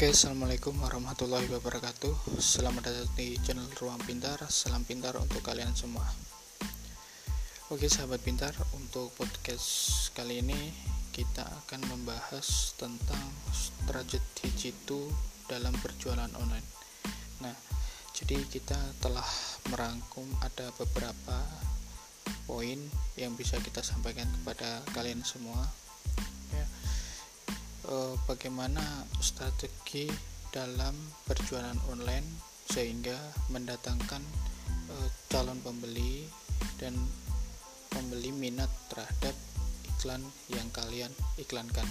Oke, assalamualaikum warahmatullahi wabarakatuh. Selamat datang di channel Ruang Pintar. Salam pintar untuk kalian semua. Oke, sahabat pintar, untuk podcast kali ini kita akan membahas tentang strategi jitu dalam berjualan online. Nah, jadi kita telah merangkum ada beberapa poin yang bisa kita sampaikan kepada kalian semua eh, bagaimana strategi dalam berjualan online sehingga mendatangkan eh, calon pembeli dan pembeli minat terhadap iklan yang kalian iklankan.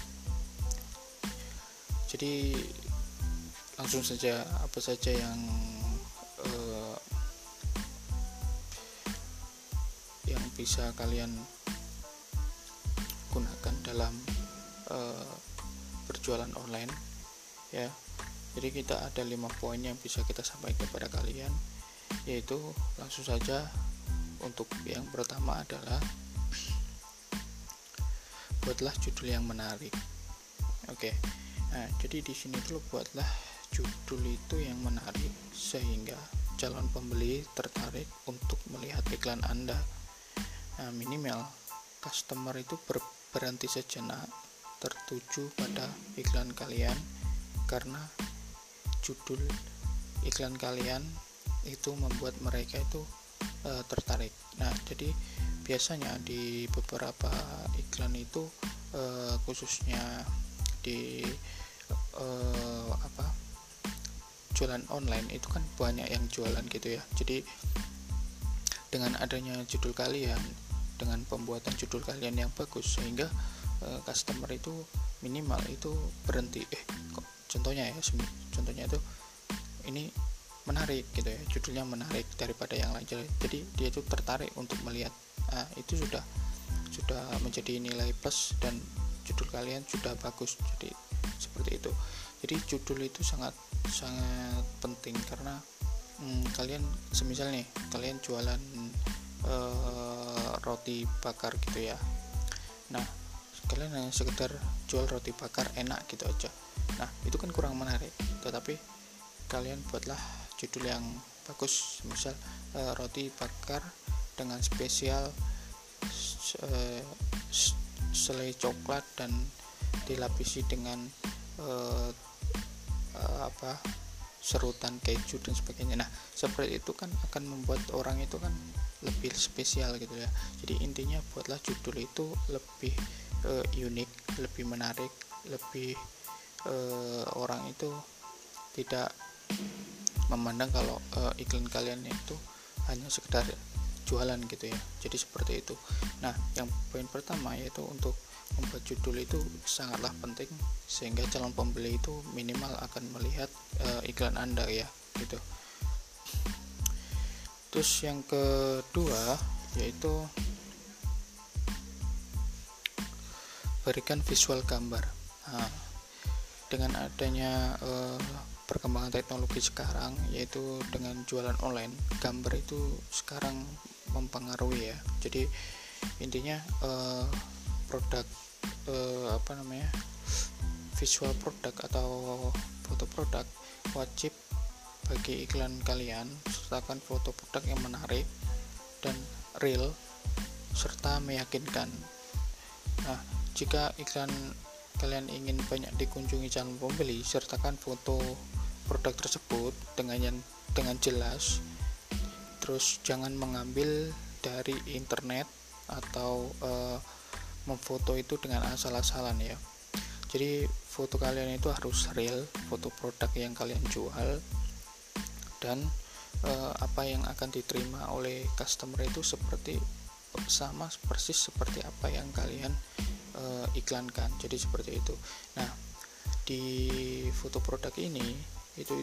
Jadi langsung saja apa saja yang eh, yang bisa kalian gunakan dalam uh, berjualan online ya. Jadi kita ada lima poin yang bisa kita sampaikan kepada kalian yaitu langsung saja untuk yang pertama adalah buatlah judul yang menarik. Oke nah jadi di sini dulu buatlah judul itu yang menarik sehingga calon pembeli tertarik untuk melihat iklan anda. Nah, minimal customer itu ber berhenti sejenak tertuju pada iklan kalian karena judul iklan kalian itu membuat mereka itu e, tertarik. Nah, jadi biasanya di beberapa iklan itu e, khususnya di e, apa jualan online itu kan banyak yang jualan gitu ya. Jadi dengan adanya judul kalian, dengan pembuatan judul kalian yang bagus sehingga Eh, customer itu minimal itu berhenti. Eh kok contohnya ya contohnya itu ini menarik gitu ya judulnya menarik daripada yang lain. Jadi dia itu tertarik untuk melihat nah, itu sudah sudah menjadi nilai plus dan judul kalian sudah bagus. Jadi seperti itu. Jadi judul itu sangat sangat penting karena hmm, kalian semisal nih kalian jualan uh, roti bakar gitu ya. Nah kalian hanya sekedar jual roti bakar enak gitu aja. Nah itu kan kurang menarik. Tetapi kalian buatlah judul yang bagus. Misal e, roti bakar dengan spesial e, selai coklat dan dilapisi dengan e, e, apa serutan keju dan sebagainya. Nah seperti itu kan akan membuat orang itu kan lebih spesial gitu ya. Jadi intinya buatlah judul itu lebih uh, unik lebih menarik lebih uh, orang itu tidak memandang kalau uh, iklan kalian itu hanya sekedar jualan gitu ya. Jadi seperti itu. Nah yang poin pertama yaitu untuk membuat judul itu sangatlah penting sehingga calon pembeli itu minimal akan melihat uh, iklan anda ya gitu. Terus yang kedua yaitu berikan visual gambar. Nah, dengan adanya uh, perkembangan teknologi sekarang yaitu dengan jualan online gambar itu sekarang mempengaruhi ya. Jadi intinya uh, produk uh, apa namanya visual produk atau foto produk wajib bagi iklan kalian sertakan foto produk yang menarik dan real serta meyakinkan. Nah jika iklan kalian ingin banyak dikunjungi calon pembeli, sertakan foto produk tersebut dengan yang dengan jelas. Terus jangan mengambil dari internet atau uh, memfoto itu dengan asal-asalan ya. Jadi foto kalian itu harus real, foto produk yang kalian jual dan uh, apa yang akan diterima oleh customer itu seperti sama persis seperti apa yang kalian uh, iklankan. Jadi seperti itu. Nah di foto produk ini itu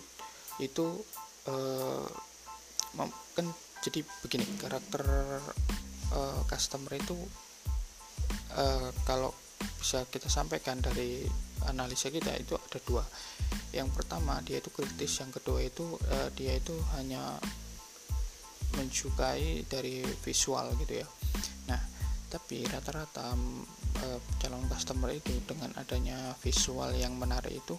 itu uh, kan jadi begini karakter uh, customer itu uh, kalau bisa kita sampaikan dari analisa kita itu ada dua. Yang pertama dia itu kritis yang kedua itu uh, dia itu hanya mensukai dari visual gitu ya. Nah tapi rata-rata uh, calon customer itu dengan adanya visual yang menarik itu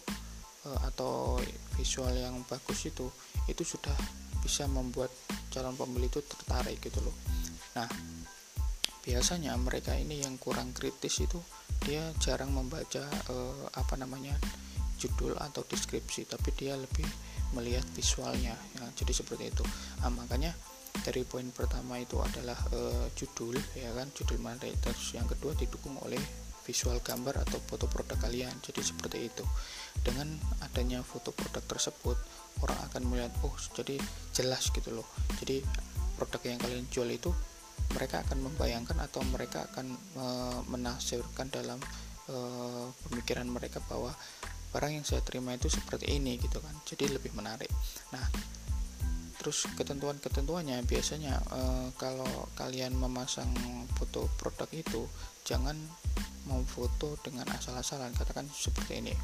uh, atau visual yang bagus itu itu sudah bisa membuat calon pembeli itu tertarik gitu loh. Nah biasanya mereka ini yang kurang kritis itu dia jarang membaca uh, apa namanya judul atau deskripsi tapi dia lebih melihat visualnya. Ya, jadi seperti itu. Nah, makanya dari poin pertama itu adalah uh, judul ya kan? Judul menarik terus yang kedua didukung oleh visual gambar atau foto produk kalian. Jadi seperti itu. Dengan adanya foto produk tersebut orang akan melihat oh jadi jelas gitu loh. Jadi produk yang kalian jual itu mereka akan membayangkan atau mereka akan e, menafsirkan dalam e, pemikiran mereka bahwa barang yang saya terima itu seperti ini gitu kan. Jadi lebih menarik. Nah terus ketentuan-ketentuannya. Biasanya e, kalau kalian memasang foto produk itu jangan mau foto dengan asal-asalan. Katakan seperti ini.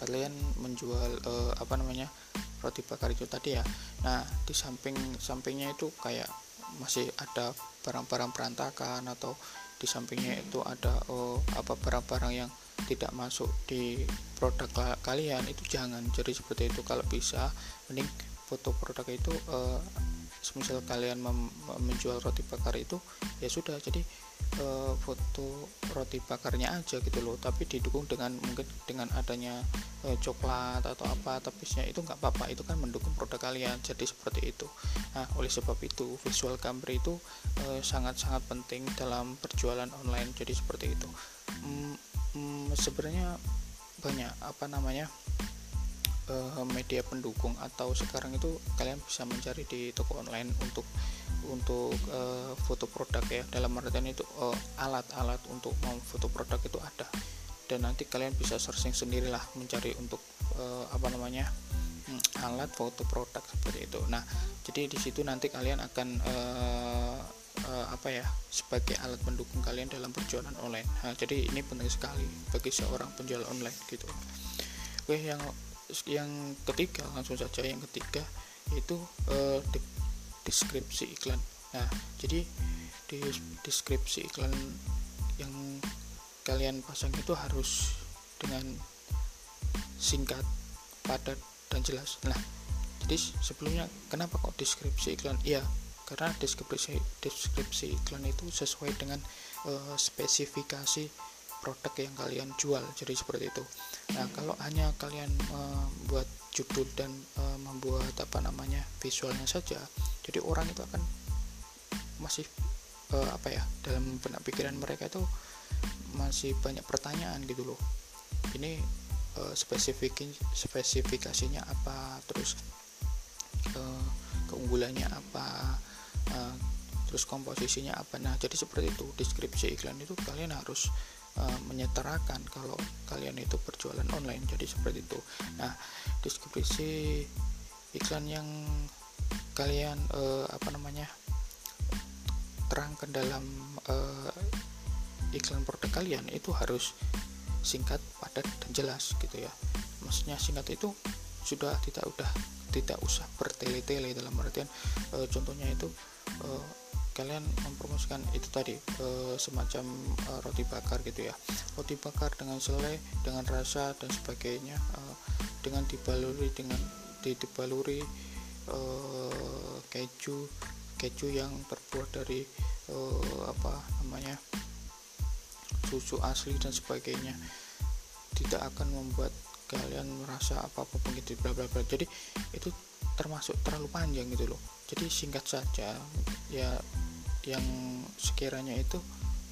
Kalian menjual e, apa namanya roti bakar itu tadi ya. Nah di samping sampingnya itu kayak masih ada barang-barang berantakan atau di sampingnya itu ada oh, apa barang-barang yang tidak masuk di produk kalian itu jangan. Jadi seperti itu. Kalau bisa mending foto produk itu uh, semisal kalian menjual roti bakar itu ya sudah. Jadi uh, foto roti bakarnya aja gitu loh. Tapi didukung dengan mungkin dengan adanya uh, coklat atau apa tapisnya itu nggak apa-apa. Itu kan mendukung produk kalian. Jadi seperti itu. Nah oleh sebab itu visual gambar itu sangat-sangat penting dalam perjualan online. Jadi seperti itu. Hmm, hmm, sebenarnya banyak apa namanya uh, media pendukung atau sekarang itu kalian bisa mencari di toko online untuk untuk uh, foto produk ya. Dalam artian itu uh, alat-alat untuk mau foto produk itu ada. Dan nanti kalian bisa searching sendirilah mencari untuk uh, apa namanya hmm, alat foto produk seperti itu. Nah jadi di situ nanti kalian akan uh, uh, apa ya sebagai alat pendukung kalian dalam perjualan online. Nah, jadi ini penting sekali bagi seorang penjual online gitu. Oke yang yang ketiga langsung saja yang ketiga yaitu uh, deskripsi iklan. Nah jadi di deskripsi iklan yang kalian pasang itu harus dengan singkat padat dan jelas. Nah jadi sebelumnya kenapa kok deskripsi iklan? Iya karena deskripsi deskripsi iklan itu sesuai dengan uh, spesifikasi produk yang kalian jual jadi seperti itu. Nah kalau hanya kalian membuat uh, judul dan uh, membuat apa namanya visualnya saja jadi orang itu akan masih uh, apa ya dalam benak pikiran mereka itu masih banyak pertanyaan gitu loh. Ini uh, spesifik spesifikasinya apa terus uh, keunggulannya apa uh, terus komposisinya apa. Nah jadi seperti itu deskripsi iklan itu kalian harus uh, menyetarakan kalau kalian itu berjualan online jadi seperti itu. Nah deskripsi iklan yang kalian uh, apa namanya terangkan dalam uh, iklan produk kalian itu harus singkat padat dan jelas gitu ya. Maksudnya singkat itu sudah tidak udah tidak usah bertele-tele dalam artian e, contohnya itu e, kalian mempromosikan itu tadi e, semacam e, roti bakar gitu ya. Roti bakar dengan selai dengan rasa dan sebagainya e, dengan dibaluri dengan dibaluri e, keju keju yang terbuat dari e, apa namanya susu asli dan sebagainya. Tidak akan membuat kalian merasa apa apa begitu bla bla bla. Jadi itu termasuk terlalu panjang gitu loh. Jadi singkat saja ya yang sekiranya itu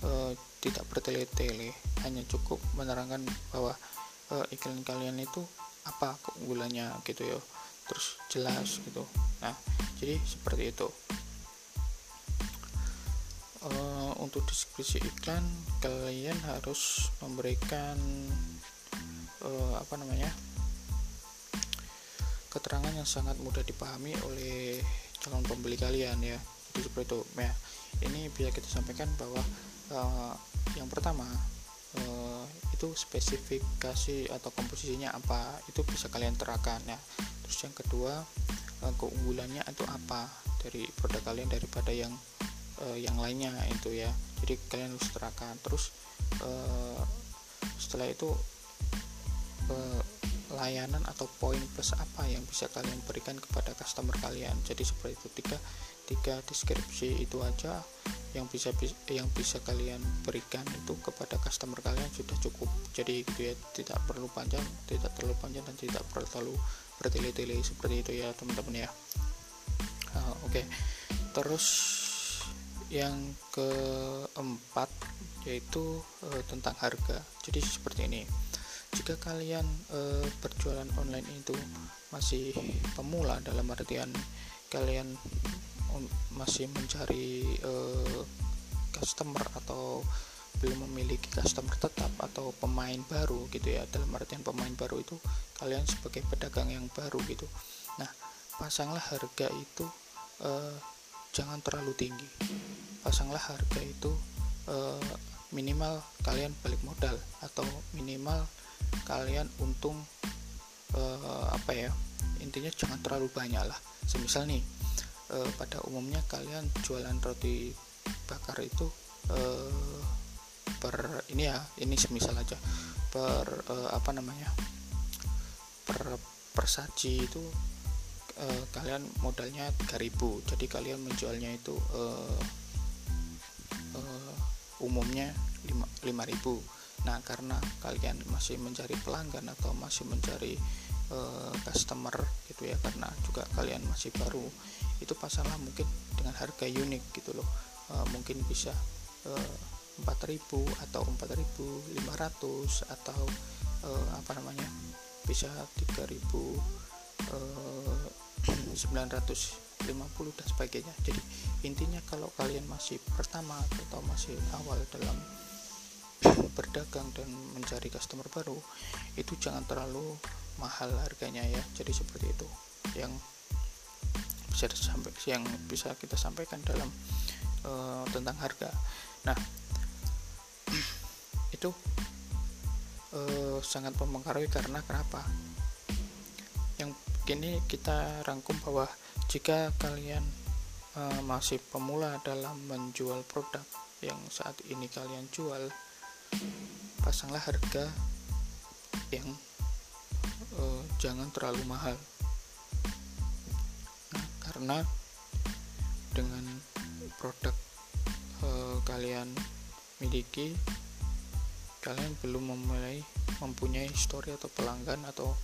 e, tidak bertele-tele hanya cukup menerangkan bahwa e, iklan kalian itu apa keunggulannya gitu ya terus jelas gitu. Nah jadi seperti itu. E, untuk deskripsi iklan kalian harus memberikan e, apa namanya keterangan yang sangat mudah dipahami oleh calon pembeli kalian ya. Jadi seperti itu ya ini bisa kita sampaikan bahwa uh, yang pertama uh, itu spesifikasi atau komposisinya apa itu bisa kalian terapkan ya. Terus yang kedua uh, keunggulannya itu apa dari produk kalian daripada yang uh, yang lainnya itu ya. Jadi kalian harus terapkan terus uh, setelah itu uh, layanan atau poin plus apa yang bisa kalian berikan kepada customer kalian? Jadi seperti itu tiga tiga deskripsi itu aja yang bisa yang bisa kalian berikan itu kepada customer kalian sudah cukup. Jadi gitu ya tidak perlu panjang tidak terlalu panjang dan tidak perlu terlalu bertele-tele seperti itu ya teman-teman ya. Uh, oke. Okay. terus yang keempat yaitu uh, tentang harga. Jadi seperti ini jika kalian uh, berjualan online itu masih pemula dalam artian kalian masih mencari uh, customer atau belum memiliki customer tetap atau pemain baru gitu ya dalam artian pemain baru itu kalian sebagai pedagang yang baru gitu. Nah pasanglah harga itu uh, jangan terlalu tinggi. Pasanglah harga itu minimal kalian balik modal atau minimal kalian untung uh, apa ya intinya jangan terlalu banyak lah. Semisal nih e, pada umumnya kalian jualan roti bakar itu e, per ini ya ini semisal aja per apa namanya per per saji itu kalian modalnya 3000 jadi kalian menjualnya itu e, e, umumnya 5, 5000 nah karena kalian masih mencari pelanggan atau masih mencari uh, customer gitu ya karena juga kalian masih baru itu pasanglah mungkin dengan harga unik gitu loh. Uh, mungkin bisa uh, 4000 atau 4500 atau uh, apa namanya bisa 3950 dan sebagainya. Jadi intinya kalau kalian masih pertama atau masih awal dalam berdagang dan mencari customer baru itu jangan terlalu mahal harganya ya. Jadi seperti itu. Yang bisa sampai yang bisa kita sampaikan dalam uh, tentang harga. Nah itu uh, sangat mempengaruhi karena kenapa? Yang kini kita rangkum bahwa jika kalian uh, masih pemula dalam menjual produk yang saat ini kalian jual pasanglah harga yang uh, jangan terlalu mahal. Nah, karena dengan produk uh, kalian miliki kalian belum memulai mempunyai histori atau pelanggan atau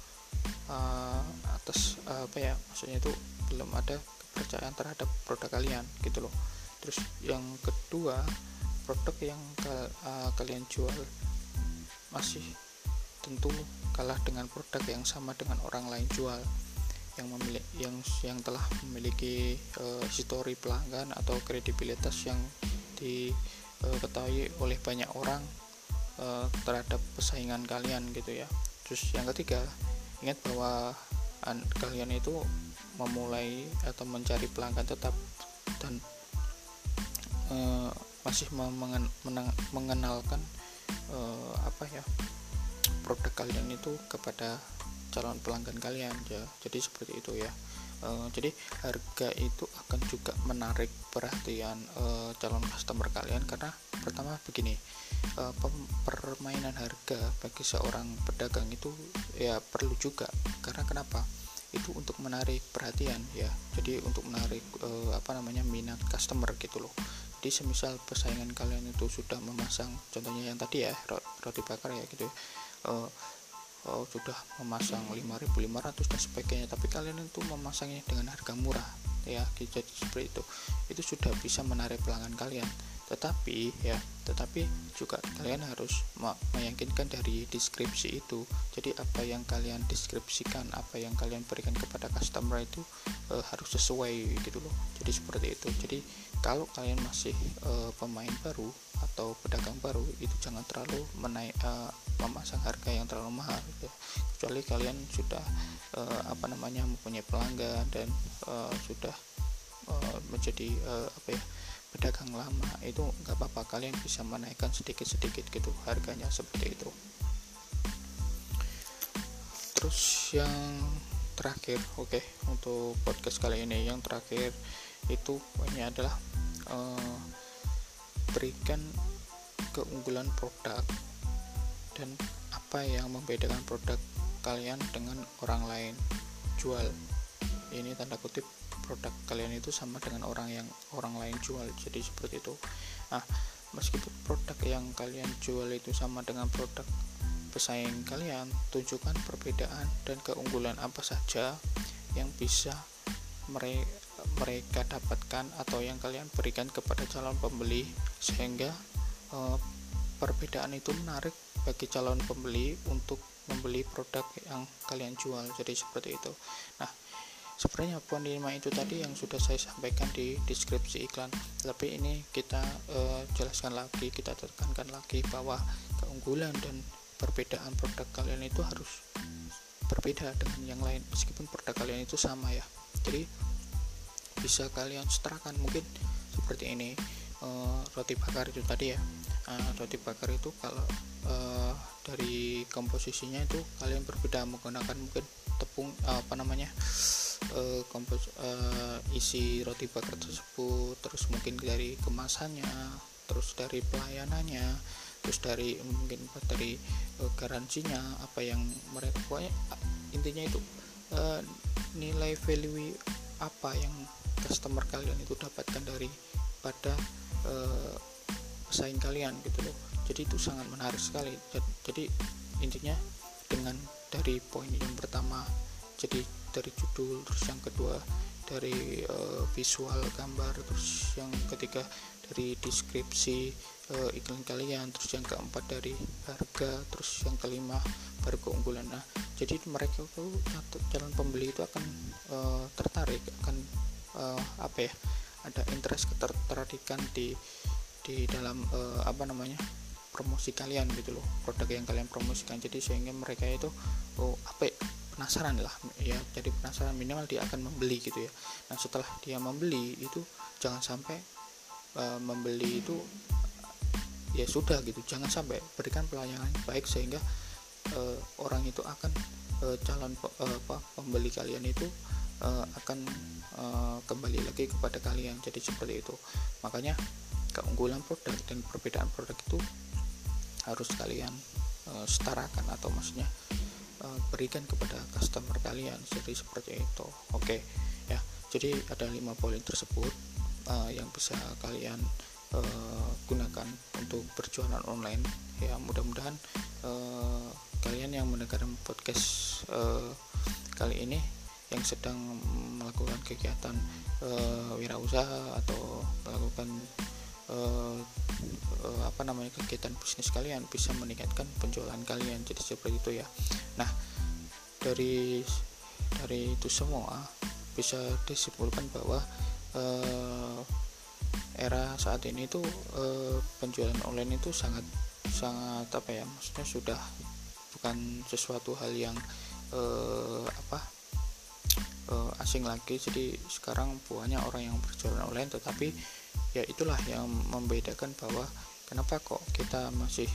uh, atas uh, apa ya maksudnya itu belum ada kepercayaan terhadap produk kalian gitu loh. Terus yang kedua produk yang uh, kalian jual masih tentu kalah dengan produk yang sama dengan orang lain jual. Yang memiliki yang yang telah memiliki uh, histori pelanggan atau kredibilitas yang diketahui uh, oleh banyak orang uh, terhadap persaingan kalian gitu ya. Terus yang ketiga ingat bahwa an, kalian itu memulai atau mencari pelanggan tetap dan masih mengenalkan uh, apa ya produk kalian itu kepada calon pelanggan kalian ya. Jadi seperti itu ya. Uh, jadi harga itu akan juga menarik perhatian uh, calon customer kalian karena pertama begini uh, permainan harga bagi seorang pedagang itu ya perlu juga. Karena kenapa? Itu untuk menarik perhatian ya. Jadi untuk menarik uh, apa namanya minat customer gitu loh jadi semisal persaingan kalian itu sudah memasang contohnya yang tadi ya roti bakar ya gitu uh, uh, sudah memasang 5500 dan sebagainya tapi kalian itu memasangnya dengan harga murah ya jadi seperti itu. Itu sudah bisa menarik pelanggan kalian. Tetapi ya tetapi juga kalian harus meyakinkan dari deskripsi itu. Jadi apa yang kalian deskripsikan apa yang kalian berikan kepada customer itu e, harus sesuai gitu loh. Jadi seperti itu. Jadi kalau kalian masih e, pemain baru atau pedagang baru itu jangan terlalu menaik e, memasang harga yang terlalu mahal gitu. Kecuali kalian sudah e, apa namanya mempunyai pelanggan dan e, sudah e, menjadi e, apa ya pedagang lama itu nggak apa-apa. Kalian bisa menaikkan sedikit-sedikit gitu harganya seperti itu. Terus yang terakhir oke okay, untuk podcast kali ini. Yang terakhir itu ini adalah uh, berikan keunggulan produk dan apa yang membedakan produk kalian dengan orang lain. Jual. Ini tanda kutip produk kalian itu sama dengan orang yang orang lain jual. Jadi seperti itu. Nah meskipun produk yang kalian jual itu sama dengan produk pesaing kalian tunjukkan perbedaan dan keunggulan apa saja yang bisa mereka dapatkan atau yang kalian berikan kepada calon pembeli. Sehingga uh, perbedaan itu menarik bagi calon pembeli untuk membeli produk yang kalian jual. Jadi seperti itu. Nah sebenarnya poin 5 itu tadi yang sudah saya sampaikan di deskripsi iklan. Tapi ini kita uh, jelaskan lagi kita tekankan lagi bahwa keunggulan dan perbedaan produk kalian itu harus berbeda dengan yang lain meskipun produk kalian itu sama ya. Jadi bisa kalian setarakan mungkin seperti ini uh, roti bakar itu tadi ya roti bakar itu kalau uh, dari komposisinya itu kalian berbeda menggunakan mungkin tepung uh, apa namanya uh, kompos uh, isi roti bakar tersebut terus mungkin dari kemasannya terus dari pelayanannya terus dari mungkin dari uh, garansinya apa yang mereka pokoknya intinya itu uh, nilai value apa yang customer kalian itu dapatkan dari pada uh, pesaing kalian gitu loh. Jadi itu sangat menarik sekali. Jadi intinya dengan dari poin yang pertama jadi dari judul terus yang kedua dari uh, visual gambar terus yang ketiga dari deskripsi uh, iklan kalian terus yang keempat dari harga terus yang kelima baru keunggulan nah jadi mereka itu calon pembeli itu akan uh, tertarik akan uh, apa ya ada interest ketertarikan di di dalam uh, apa namanya promosi kalian gitu loh produk yang kalian promosikan. Jadi sehingga mereka itu oh apa ya, penasaran lah ya jadi penasaran minimal dia akan membeli gitu ya. Nah setelah dia membeli itu jangan sampai uh, membeli itu ya sudah gitu. Jangan sampai berikan pelayanan baik sehingga uh, orang itu akan uh, calon uh, apa, pembeli kalian itu uh, akan uh, kembali lagi kepada kalian. Jadi seperti itu. Makanya keunggulan produk dan perbedaan produk itu harus kalian uh, setarakan atau maksudnya uh, berikan kepada customer kalian jadi seperti itu. Oke okay, ya. Jadi ada lima poin tersebut uh, yang bisa kalian uh, gunakan untuk berjualan online. Ya mudah-mudahan uh, kalian yang mendengarkan podcast uh, kali ini yang sedang melakukan kegiatan uh, wirausaha atau melakukan uh, uh, apa namanya kegiatan bisnis kalian bisa meningkatkan penjualan kalian jadi seperti itu ya. Nah dari dari itu semua bisa disimpulkan bahwa uh, era saat ini itu uh, penjualan online itu sangat sangat apa ya maksudnya sudah bukan sesuatu hal yang uh, apa uh, asing lagi. Jadi sekarang banyak orang yang berjualan online tetapi ya itulah yang membedakan bahwa kenapa kok kita masih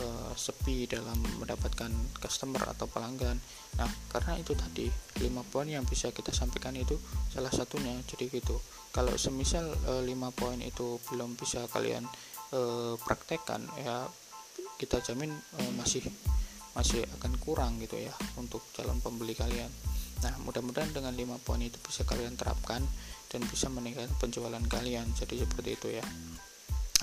uh, sepi dalam mendapatkan customer atau pelanggan. Nah karena itu tadi lima poin yang bisa kita sampaikan itu salah satunya jadi gitu. Kalau semisal uh, lima poin itu belum bisa kalian uh, praktekkan ya kita jamin uh, masih masih akan kurang gitu ya untuk calon pembeli kalian. Nah mudah-mudahan dengan lima poin itu bisa kalian terapkan dan bisa meningkatkan penjualan kalian. Jadi seperti itu ya.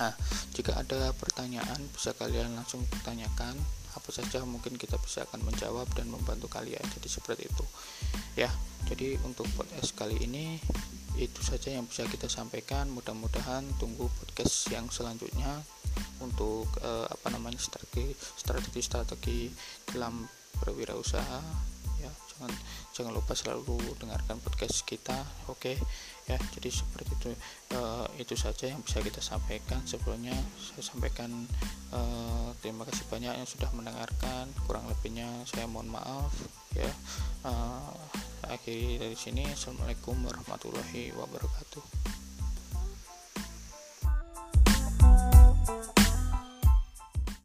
Nah jika ada pertanyaan bisa kalian langsung tanyakan. Apa saja mungkin kita bisa akan menjawab dan membantu kalian. Jadi seperti itu. Ya jadi untuk podcast kali ini itu saja yang bisa kita sampaikan. Mudah-mudahan tunggu podcast yang selanjutnya untuk eh, apa namanya strategi strategi strategi dalam berwirausaha ya jangan lupa selalu dengarkan podcast kita oke? Okay? ya jadi seperti itu uh, itu saja yang bisa kita sampaikan. Sebelumnya saya sampaikan uh, terima kasih banyak yang sudah mendengarkan. Kurang lebihnya saya mohon maaf ya. Uh, akhiri dari sini assalamualaikum warahmatullahi wabarakatuh